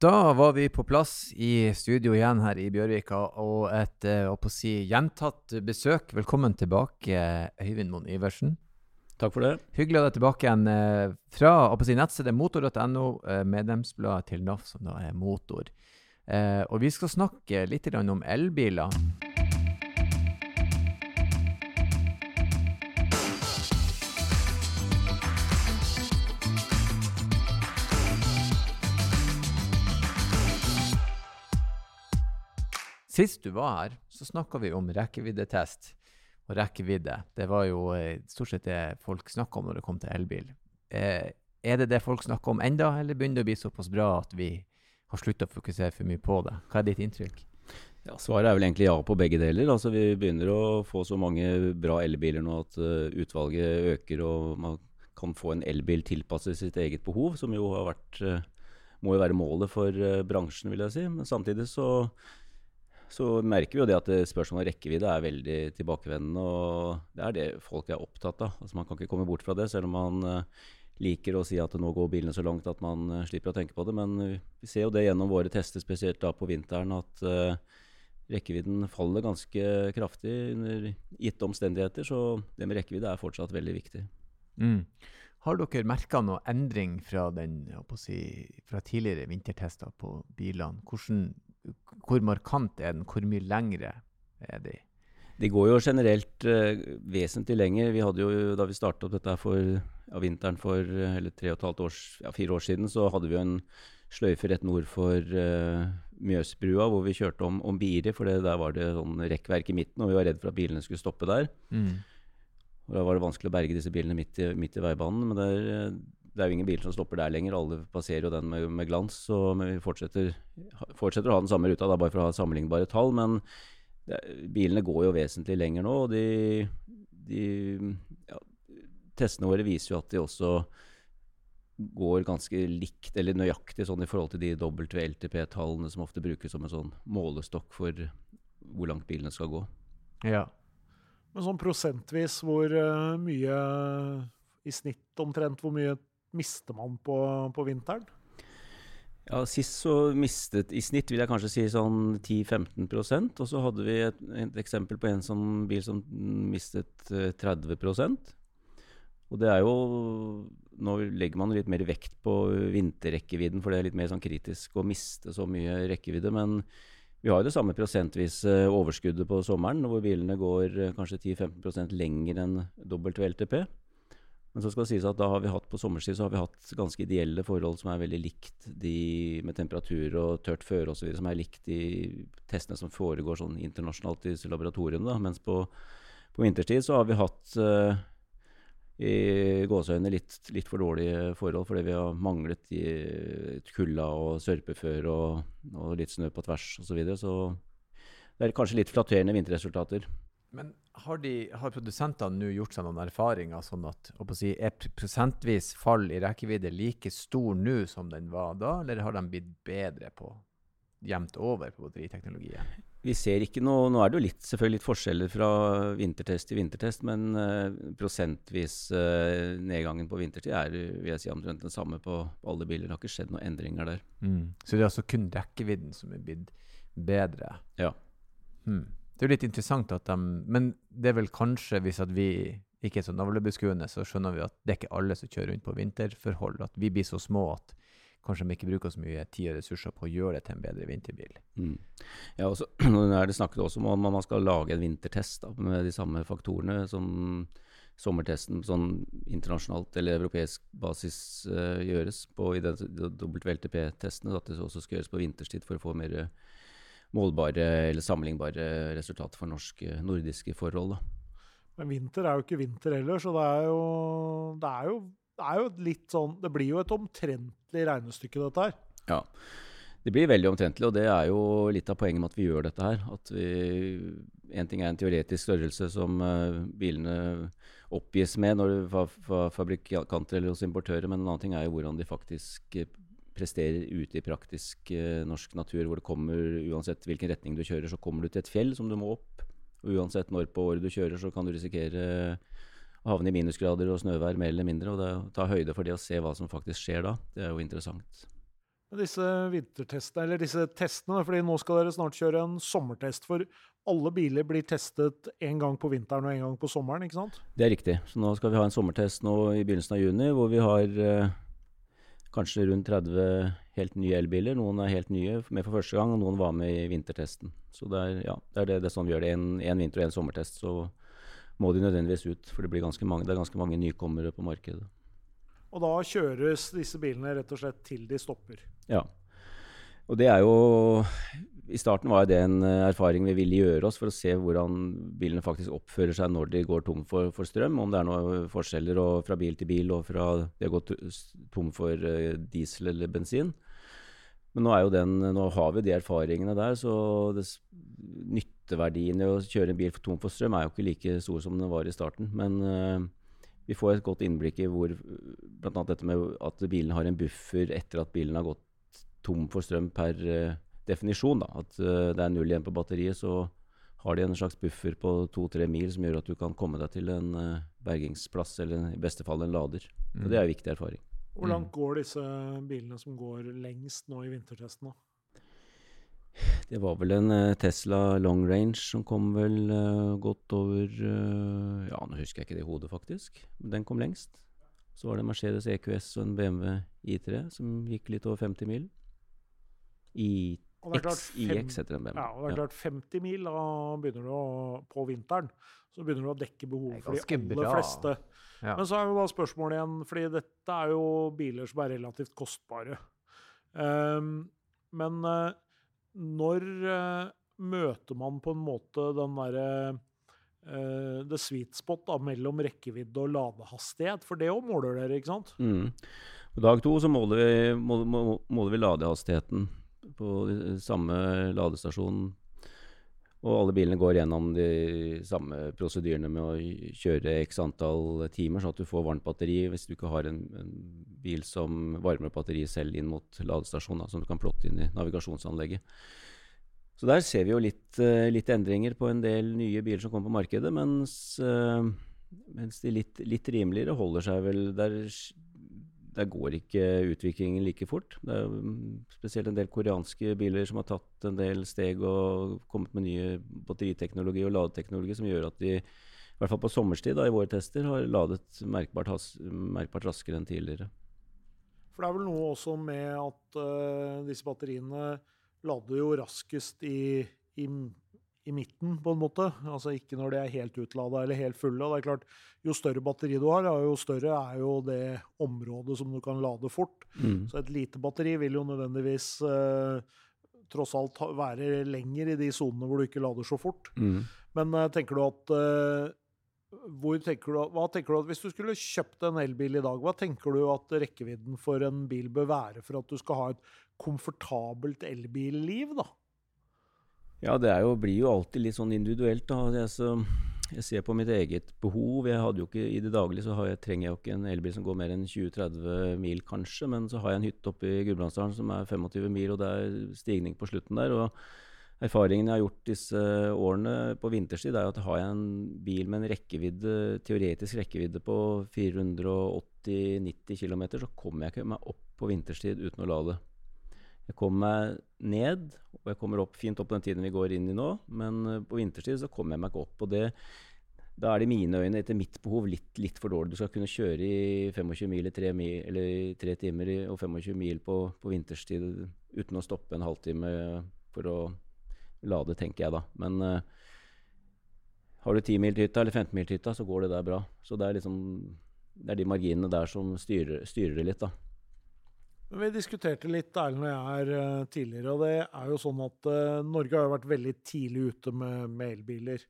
Da var vi på plass i studio igjen her i Bjørvika, og et å si, gjentatt besøk. Velkommen tilbake, Øyvind Moen Iversen. Takk for det. Hyggelig å ha deg tilbake igjen fra fra si, nettstedet motor.no, uh, medlemsbladet til NAF, som da er Motor. Og vi skal snakke litt om elbiler. Sist du var her, så snakka vi om rekkeviddetest og rekkevidde. Det var jo eh, stort sett det folk snakka om når det kom til elbil. Eh, er det det folk snakker om enda, eller begynner det å bli såpass bra at vi har slutta å fokusere for mye på det? Hva er ditt inntrykk? Ja, Svaret er vel egentlig ja på begge deler. Altså, vi begynner å få så mange bra elbiler nå at uh, utvalget øker, og man kan få en elbil tilpasset sitt eget behov, som jo har vært, uh, må jo være målet for uh, bransjen, vil jeg si. Men samtidig så så merker vi jo det at spørsmålet om rekkevidde er veldig tilbakevendende. Og det er det folk er opptatt av. Altså Man kan ikke komme bort fra det, selv om man uh, liker å si at nå går bilene så langt at man uh, slipper å tenke på det. Men vi ser jo det gjennom våre tester, spesielt da på vinteren, at rekkevidden faller ganske kraftig under gitte omstendigheter. Så det med rekkevidde er fortsatt veldig viktig. Mm. Har dere merka noe endring fra, den, si, fra tidligere vintertester på bilene? Hvordan hvor markant er den? Hvor mye lengre er de? De går jo generelt uh, vesentlig lenger. Vi hadde jo, Da vi startet opp dette for ja, vinteren for uh, eller tre og et halvt års, ja, fire år siden, så hadde vi jo en sløyfe rett nord for uh, Mjøsbrua, hvor vi kjørte om, om Biri. For der var det sånn rekkverk i midten, og vi var redd for at bilene skulle stoppe der. Mm. Og Da var det vanskelig å berge disse bilene midt i, midt i veibanen. Men der, det er jo ingen biler som stopper der lenger. Alle passerer jo den med, med glans. Så vi fortsetter, fortsetter, å ha den samme ruta, da, bare for å ha sammenlignbare tall. Men det, bilene går jo vesentlig lenger nå. Og de, de ja, Testene våre viser jo at de også går ganske likt, eller nøyaktig sånn i forhold til de WLTP-tallene som ofte brukes som en sånn målestokk for hvor langt bilene skal gå. Ja. Men sånn prosentvis, hvor uh, mye i snitt omtrent, hvor mye mister man på, på vinteren? Ja, Sist så mistet i snitt vil jeg kanskje si sånn 10-15% Og så hadde vi et, et, eksempel på en som, bil som mistet 30 eh, Og det er jo Nå legger man litt mer vekt på vinterrekkevidden, for det er litt mer sånn kritisk å miste så mye rekkevidde. Men vi har jo det samme prosentvise overskuddet på sommeren, hvor bilene går eh, kanskje 10-15% lenger enn dobbelt WLTP. Men så skal det sies at da har vi hatt på sommerstid så har vi hatt ganske ideelle forhold som er veldig likt de med temperatur og tørt føre osv., som er likt de testene som foregår sånn internasjonalt i laboratoriene. Da. Mens på, på, vinterstid så har vi hatt uh, i gåseøyne litt, litt, for dårlige forhold fordi vi har manglet i kulda og sørpeføre og, og, litt snø på tvers osv. Så, så det er kanskje litt flatterende vinterresultater. Men har, de, har produsentene nå gjort seg noen erfaringer sånn at si, er prosentvis fall i rekkevidde like stor nå som den var da, eller har de blitt bedre på jevnt over på batteriteknologien? Vi ser ikke noe Nå er det jo litt, selvfølgelig litt forskjeller fra vintertest til vintertest, men uh, prosentvis uh, nedgangen på vintertid er vil jeg si, omtrent den samme på alle biler. Det har ikke skjedd noen endringer der. Mm. Så det er altså kun rekkevidden som er blitt bedre? Ja. Hmm. Det er jo litt interessant at de Men det er vel kanskje, hvis at vi ikke er så navlebeskuende, så skjønner vi at det er ikke alle som kjører rundt på vinterforhold. At vi blir så små at kanskje de ikke bruker så mye tid og ressurser på å gjøre det til en bedre vinterbil. Mm. Ja, og så er det snakket også om at man skal lage en vintertest da, med de samme faktorene som sommertesten sånn internasjonalt eller europeisk basis uh, gjøres på i WLTP-testene. At det også skal gjøres på vinterstid for å få mer uh, målbare eller sammenlignbare resultater for norske, nordiske forhold. Da. Men vinter er jo ikke vinter heller, så det er jo, det er jo, det er jo litt sånn Det blir jo et omtrentlig regnestykke, dette her. Ja. Det blir veldig omtrentlig, og det er jo litt av poenget med at vi gjør dette her. At vi, En ting er en teoretisk størrelse som uh, bilene oppgis med når fra, fa fabrikanter eller hos importører, men en annen ting er jo hvordan de faktisk presterer ute i praktisk eh, norsk natur, hvor det kommer, uansett hvilken retning du kjører, så kommer du til et fjell som du må opp. Og uansett når på året du kjører, så kan du risikere å havne i minusgrader og snøvær mer eller mindre. Og det, ta høyde for det og se hva som faktisk skjer da, det er jo interessant. disse vintertestene, eller disse testene, fordi nå skal dere snart kjøre en sommertest. For alle biler blir testet en gang på vinteren og en gang på sommeren, ikke sant? Det er riktig. Så nå skal vi ha en sommertest nå i begynnelsen av juni, hvor vi har eh, kanskje rundt 30 helt nye elbiler. Noen er helt nye med for første gang, og noen var med i vintertesten. Så det er, ja, det, er det, det er sånn vi gjør det. En vinter- og en sommertest. Så må de nødvendigvis ut, for det, blir ganske mange, det er ganske mange nykommere på markedet. Og da kjøres disse bilene rett og slett til de stopper. Ja. Og det er jo I starten var det en eh, erfaring vi ville gjøre oss for å se hvordan bilene faktisk oppfører seg når de går tom for, for strøm. Om det er noen forskjeller fra bil til bil og fra de har gått tom for uh, diesel eller bensin. Men nå, den, nå, har vi de erfaringene der, så det, nytteverdien i å kjøre en bil tom for strøm er jo ikke like stor som den var i starten. Men uh, vi får et godt innblikk i hvor bl.a. dette med at bilen har en buffer etter at bilen har gått tom for strøm per uh, definisjon. Da, at eh, det er null igjen på batteriet, så har de en slags buffer på to-tre mil som gjør at du kan komme deg til en eh, bergingsplass, eller i beste fall en lader. Mm. Og det er en mm. viktig erfaring. Hvor langt mm. går disse bilene som går lengst nå i vintertesten? Da? Det var vel en eh, Tesla long range som kom vel godt over Ja, nå husker jeg ikke det i hodet, faktisk. men Den kom lengst. Så var det Mercedes EQS og en BMW I3 som gikk litt over 50 mil. i XIX heter den BMW. Ja, og det er klart 50 mil da begynner du å, på vinteren så begynner du å dekke behovet for de aller bra. fleste. Ja. Men så er jo da spørsmålet igjen, fordi dette er jo biler som er relativt kostbare. Um, men uh, når uh, møter man på en måte den derre uh, the sweet spot da, mellom rekkevidde og ladehastighet, for det òg måler dere, ikke sant? Mm. På dag to så måler vi, måler, måler vi ladehastigheten på samme ladestasjon. Og alle bilene går gjennom de samme prosedyrene med å kjøre x antall timer, sånn at du får varmt batteri hvis du ikke har en, en bil som varmer opp batteriet selv inn mot ladestasjonen, som du kan plotte inn i navigasjonsanlegget. Så der ser vi jo litt, uh, litt, endringer på en del nye biler som kommer på markedet, mens, uh, mens de litt, litt, rimeligere holder seg vel der der går ikke utviklingen like fort. Det er mm, spesielt en del koreanske biler som har tatt en del steg og kommet med nye batteriteknologi og ladeteknologi som gjør at de, i hvert fall på sommerstid da, i våre tester, har ladet merkbart, has, merkbart raskere enn tidligere. For det er vel noe også med at uh, disse batteriene lader jo raskest i, i i midten, på en måte. Altså ikke når de er helt utlada eller helt fulle. Og det er klart, Jo større batteri du har, jo større er jo det området som du kan lade fort. Mm. Så et lite batteri vil jo nødvendigvis eh, tross alt være lenger i de sonene hvor du ikke lader så fort. Mm. Men eh, tenker du at eh, tenker du, hva tenker du at Hvis du skulle kjøpt en elbil i dag, hva tenker du at rekkevidden for en bil bør være for at du skal ha et komfortabelt elbilliv? da? Ja, det jo, blir jo alltid litt sånn individuelt. da. Jeg, så, jeg, ser på mitt eget behov. Jeg hadde jo ikke, I det daglige så jeg, trenger jeg jo ikke en elbil som går mer enn 20-30 mil, kanskje. Men så har jeg en hytte oppe i Gudbrandsdalen som er 25 mil, og det er stigning på slutten der. og Erfaringen jeg har gjort disse årene på vinterstid, er at har jeg en bil med en rekkevidde, teoretisk rekkevidde på 480-90 km, så kommer jeg ikke meg opp på vinterstid uten å lade. Jeg kommer meg ned, og jeg kommer opp fint opp på den tiden vi går inn i nå, men eh, på vinterstid så kommer jeg meg ikke opp. og det da er det i mine øyne, etter mitt behov, litt, litt, for dårlig. Du skal kunne kjøre i 25 mil i tre, mil, eller tre timer og 25 mil på, på, vinterstid uten å stoppe en halvtime for å lade, tenker jeg da. Men uh, har du 10 mil til hytta eller 15 mil til hytta, så går det der bra. Så det er liksom det er de marginene der som styrer, styrer det litt, da. Vi diskuterte litt Erlend og jeg her uh, tidligere, og det er jo sånn at uh, Norge har jo vært veldig tidlig ute med, med, elbiler.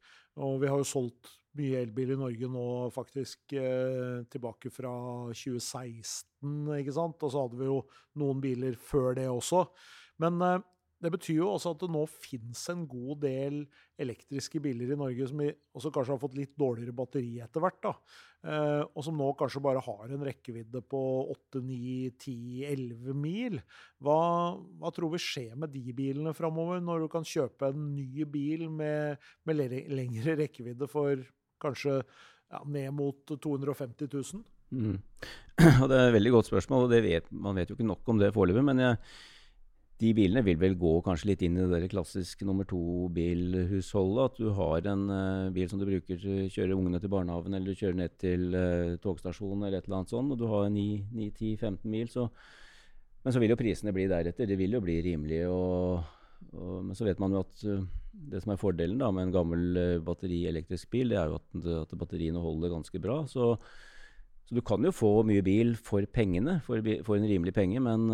Og vi har jo solgt mye elbil i Norge nå faktisk uh, tilbake fra 2016, ikke sant. Og så hadde vi jo noen biler før det også. Men det betyr jo også at det nå finnes en god del elektriske biler i Norge som også kanskje har fått litt dårligere batteri etter hvert. da, eh, Og som nå kanskje bare har en rekkevidde på 8-9-10-11 mil. Hva, hva, tror vi skjer med de bilene framover, når du kan kjøpe en ny bil med, med lengre rekkevidde for kanskje ja, ned mot 250 000? Mm. Det er et veldig godt spørsmål, og vet, man vet jo ikke nok om det foreløpig. Men jeg, de bilene vil vel gå kanskje litt inn i det klassiske nummer to-bilhusholdet. At du har en uh, bil som du bruker til å kjøre ungene til barnehagen, eller du kjører ned til uh, togstasjonen eller et eller annet sånt, og du har 9-10-15 mil. Så, men så vil jo prisene bli deretter. Det vil jo bli rimelige. og og, men så vet man jo at uh, det som er fordelen da, med en gammel batterielektrisk bil, det er jo at, at batteriene holder ganske bra. Så, så, du kan jo få mye bil for pengene, for, for en rimelig penge, men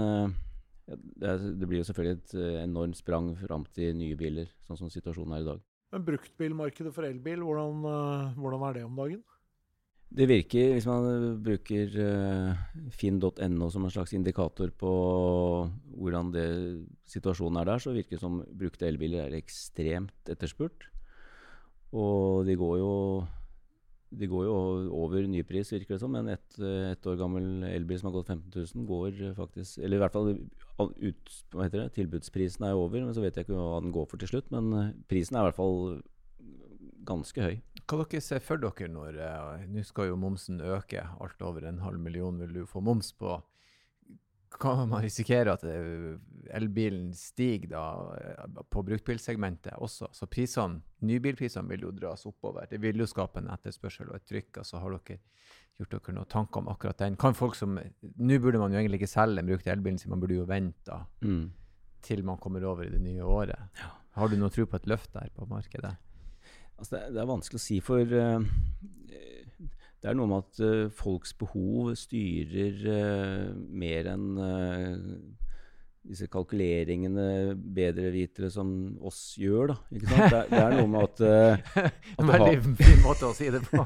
det, blir jo selvfølgelig et enormt sprang fram til nye biler, sånn som situasjonen er i dag. Men bruktbilmarkedet for elbil, hvordan, hvordan er det om dagen? Det virker, hvis man bruker uh, finn.no som en slags indikator på hvordan det, situasjonen er der, så virker det som brukte elbiler er ekstremt etterspurt. Og de går jo, de går jo over nypris, virker det som. Men et, et år gammel elbil som har gått 15 000, går faktisk Eller i hvert fall ut, hva heter det, tilbudsprisen er over, men så vet jeg ikke hva den går for til slutt. Men eh, prisen er i hvert fall ganske høy. Hva dere ser for dere når uh, Nå skal jo momsen øke. Alt over en halv million vil du få moms på. Kan man risikere at uh, elbilen stiger da uh, på bruktbilsegmentet også? Så prisene, nybilprisene vil jo dras oppover. Det vil jo skape en etterspørsel og et trykk. altså Har dere gjort dere noen tanker om akkurat den? Kan folk som, Nå burde man jo egentlig ikke selge den brukte elbilen sin, man burde jo vente mm. til man kommer over i det nye året. Ja. Har du noe tro på et løft der på markedet? Altså det, det, er vanskelig å si, for uh, det er noe med at uh, folks behov styrer uh, mer enn disse kalkuleringene bedrevitere som oss gjør, da. Ikke sant? Det, det er noe med at, at Veldig fin måte å si det på.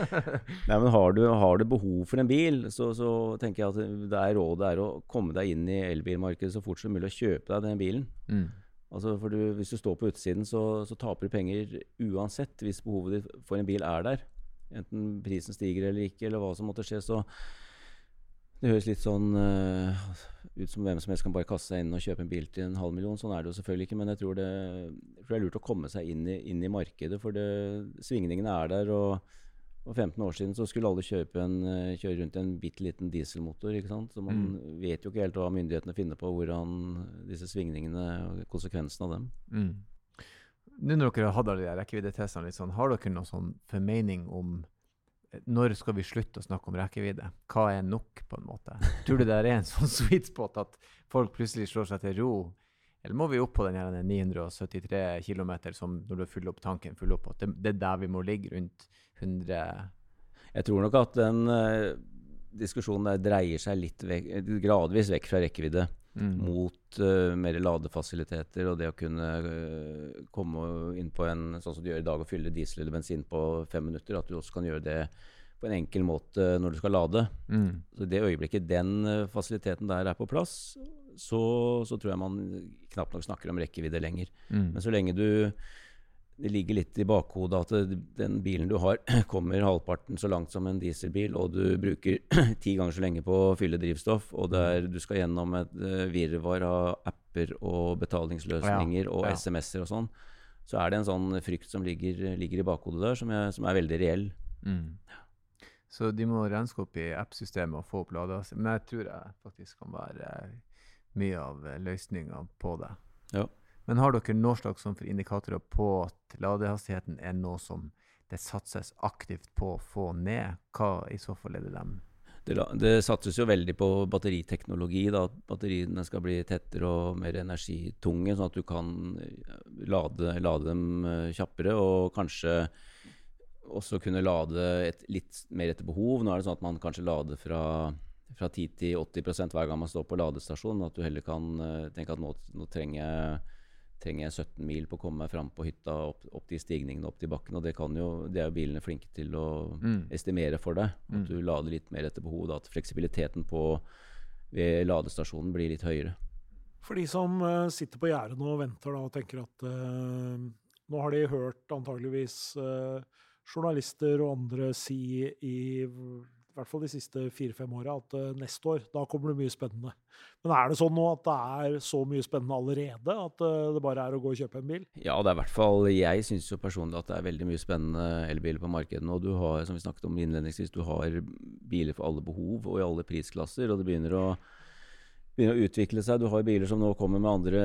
Nei, men har du, har du, behov for en bil, så, så tenker jeg at det er rådet er å komme deg inn i elbilmarkedet så fort som mulig og kjøpe deg den bilen. Mm. Altså for du, hvis du står på utsiden, så, så, taper du penger uansett hvis behovet ditt for en bil er der. Enten prisen stiger eller ikke, eller hva som måtte skje. Så det høres litt sånn uh, ut som hvem som helst kan bare kaste seg inn og kjøpe en bil til en halv million. Sånn er det jo selvfølgelig ikke, men jeg tror det, jeg tror det er lurt å komme seg inn i, inn i markedet. For det, svingningene er der. og for 15 år siden så skulle alle en, eh, kjøre rundt en bitte liten dieselmotor. ikke sant? Så man mm. vet jo ikke helt hva myndighetene finner på, hvordan disse svingningene og konsekvensene av dem. Mm. Nå når dere har hatt alle de rekkeviddetestene, litt sånn, har dere noen sånn formening om eh, når skal vi slutte å snakke om rekkevidde? Hva er nok, på en måte? Tror du det er en sånn sweet spot at folk plutselig slår seg til ro? Eller må vi opp på den 973 km som når du fyller opp tanken, fyller opp at Det, det er der vi må ligge, rundt 100 Jeg tror nok at den uh, diskusjonen der dreier seg litt vekk, gradvis vekk fra rekkevidde. Mm. Mot uh, mer ladefasiliteter og det å kunne uh, komme inn på en sånn som du gjør i dag, og fylle diesel eller bensin på fem minutter. At du også kan gjøre det på en enkel måte når du skal lade. Mm. Så I det øyeblikket den fasiliteten der er på plass, så, så, tror jeg man knapt nok snakker om rekkevidde lenger. Mm. Men så lenge du det ligger litt i bakhodet at den bilen du har, kommer halvparten så langt som en dieselbil, og du bruker ti ganger så lenge på å fylle drivstoff, og der du skal gjennom et uh, virvar av apper og betalingsløsninger og. SMS-er og sånn, så er det en sånn frykt som ligger, ligger i bakhodet der, som, jeg, som er veldig reell. Mm. Så de må renske opp i app-systemet og få opp lader. Men jeg tror jeg faktisk kan være mye av løsninga på det. Ja. Men har dere noe slags for indikatorer på at ladehastigheten er noe som det satses aktivt på å få ned? Hva i så fall er det dem? Det, det satses jo veldig på batteriteknologi. Da, at batteriene skal bli tettere og mer energitunge, sånn at du kan eh, lade, lade dem eh, kjappere. Og kanskje også kunne lade et, litt mer etter behov. Nå er det sånn at man kanskje lader fra fra 10 til 80% hver gang man står på ladestasjon. At du heller kan uh, tenke at nå, nå trenger jeg trenger jeg 17 mil på å komme meg fram på hytta opp, opp de stigningene opp til bakken. Og det, jo, det, er jo bilene flinke til å mm. estimere for deg. At mm. du lader litt mer etter behov. Da, at fleksibiliteten på, ved ladestasjonen blir litt høyere. For de som uh, sitter på gjerdet og venter da, og tenker at uh, nå har de hørt antageligvis uh, journalister og andre si i i hvert fall de siste fire-fem åra, at uh, neste år, da kommer det mye spennende. Men er det sånn nå at det er så mye spennende allerede at uh, det bare er å gå og kjøpe en bil? Ja, det er i hvert fall Jeg syns jo personlig at det er veldig mye spennende elbiler på markedet nå. Du har, som vi snakket om innledningsvis, du har biler for alle behov og i alle prisklasser, og det begynner å begynner å utvikle seg. Du har biler som nå kommer med andre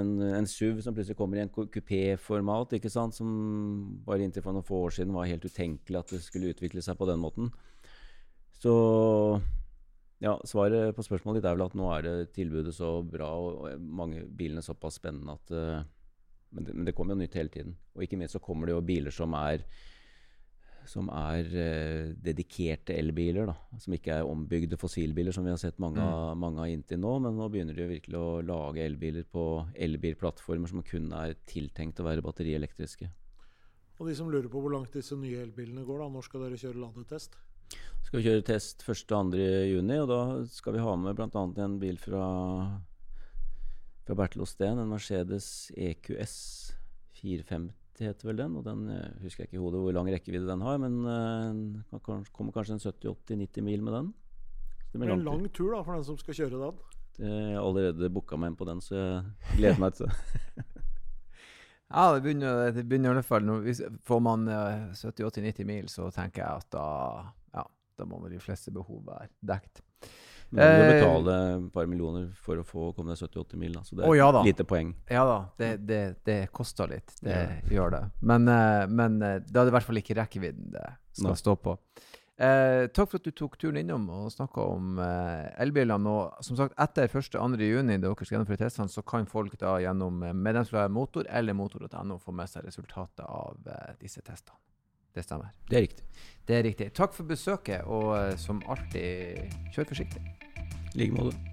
En, en SUV som plutselig kommer i en kupéformat, ikke sant? som bare inntil for noen få år siden var helt utenkelig at det skulle utvikle seg på den måten. Så ja, svaret på spørsmålet ditt er vel at nå er det tilbudet så bra og, mange bilene såpass spennende at uh, men, det, men det kommer jo nytt hele tiden. Og ikke minst så kommer det jo biler som er som er eh, dedikerte elbiler. da, Som ikke er ombygde fossilbiler, som vi har sett mange, mm. mange av inntil nå. Men nå begynner de virkelig å lage elbiler på elbilplattformer som kun er tiltenkt å være batterielektriske. Og de som lurer på hvor langt disse nye elbilene går, da, når skal dere kjøre ladetest? Skal vi kjøre test 1.-2.6, og da skal vi ha med bl.a. en bil fra, fra Bertil Osten, en Mercedes EQS 450 heter vel den. Og den uh, husker jeg ikke i hodet hvor lang rekkevidde den har, men uh, kommer kanskje en 70-80-90 mil med den. Det blir en lang tur da for den som skal kjøre den. Jeg har allerede booka meg inn på den, så jeg gleder meg til det. ja, det begynner, det begynner i hvert fall Får man uh, 70-80-90 mil, så tenker jeg at da, da må de fleste behov være dekt. Men du må eh, betale et par millioner for å få komme deg 70-80 mil. Da. Så det er oh, ja lite poeng. Ja da, det, det, det koster litt. Det ja. gjør det. Men, uh, men det hadde i hvert fall ikke rekkevidden det skal no. stå på. Eh, takk for at du tok turen innom og snakka om elbilene. Og som sagt, etter 1.-2. juni, da dere skal gjennomføre testene, så kan folk da gjennom medlemsbladet Motor eller motor.no få med seg resultatet av disse testene. Det stemmer. Det er riktig. Det er riktig. Takk for besøket, og som alltid, kjør forsiktig. I like måte.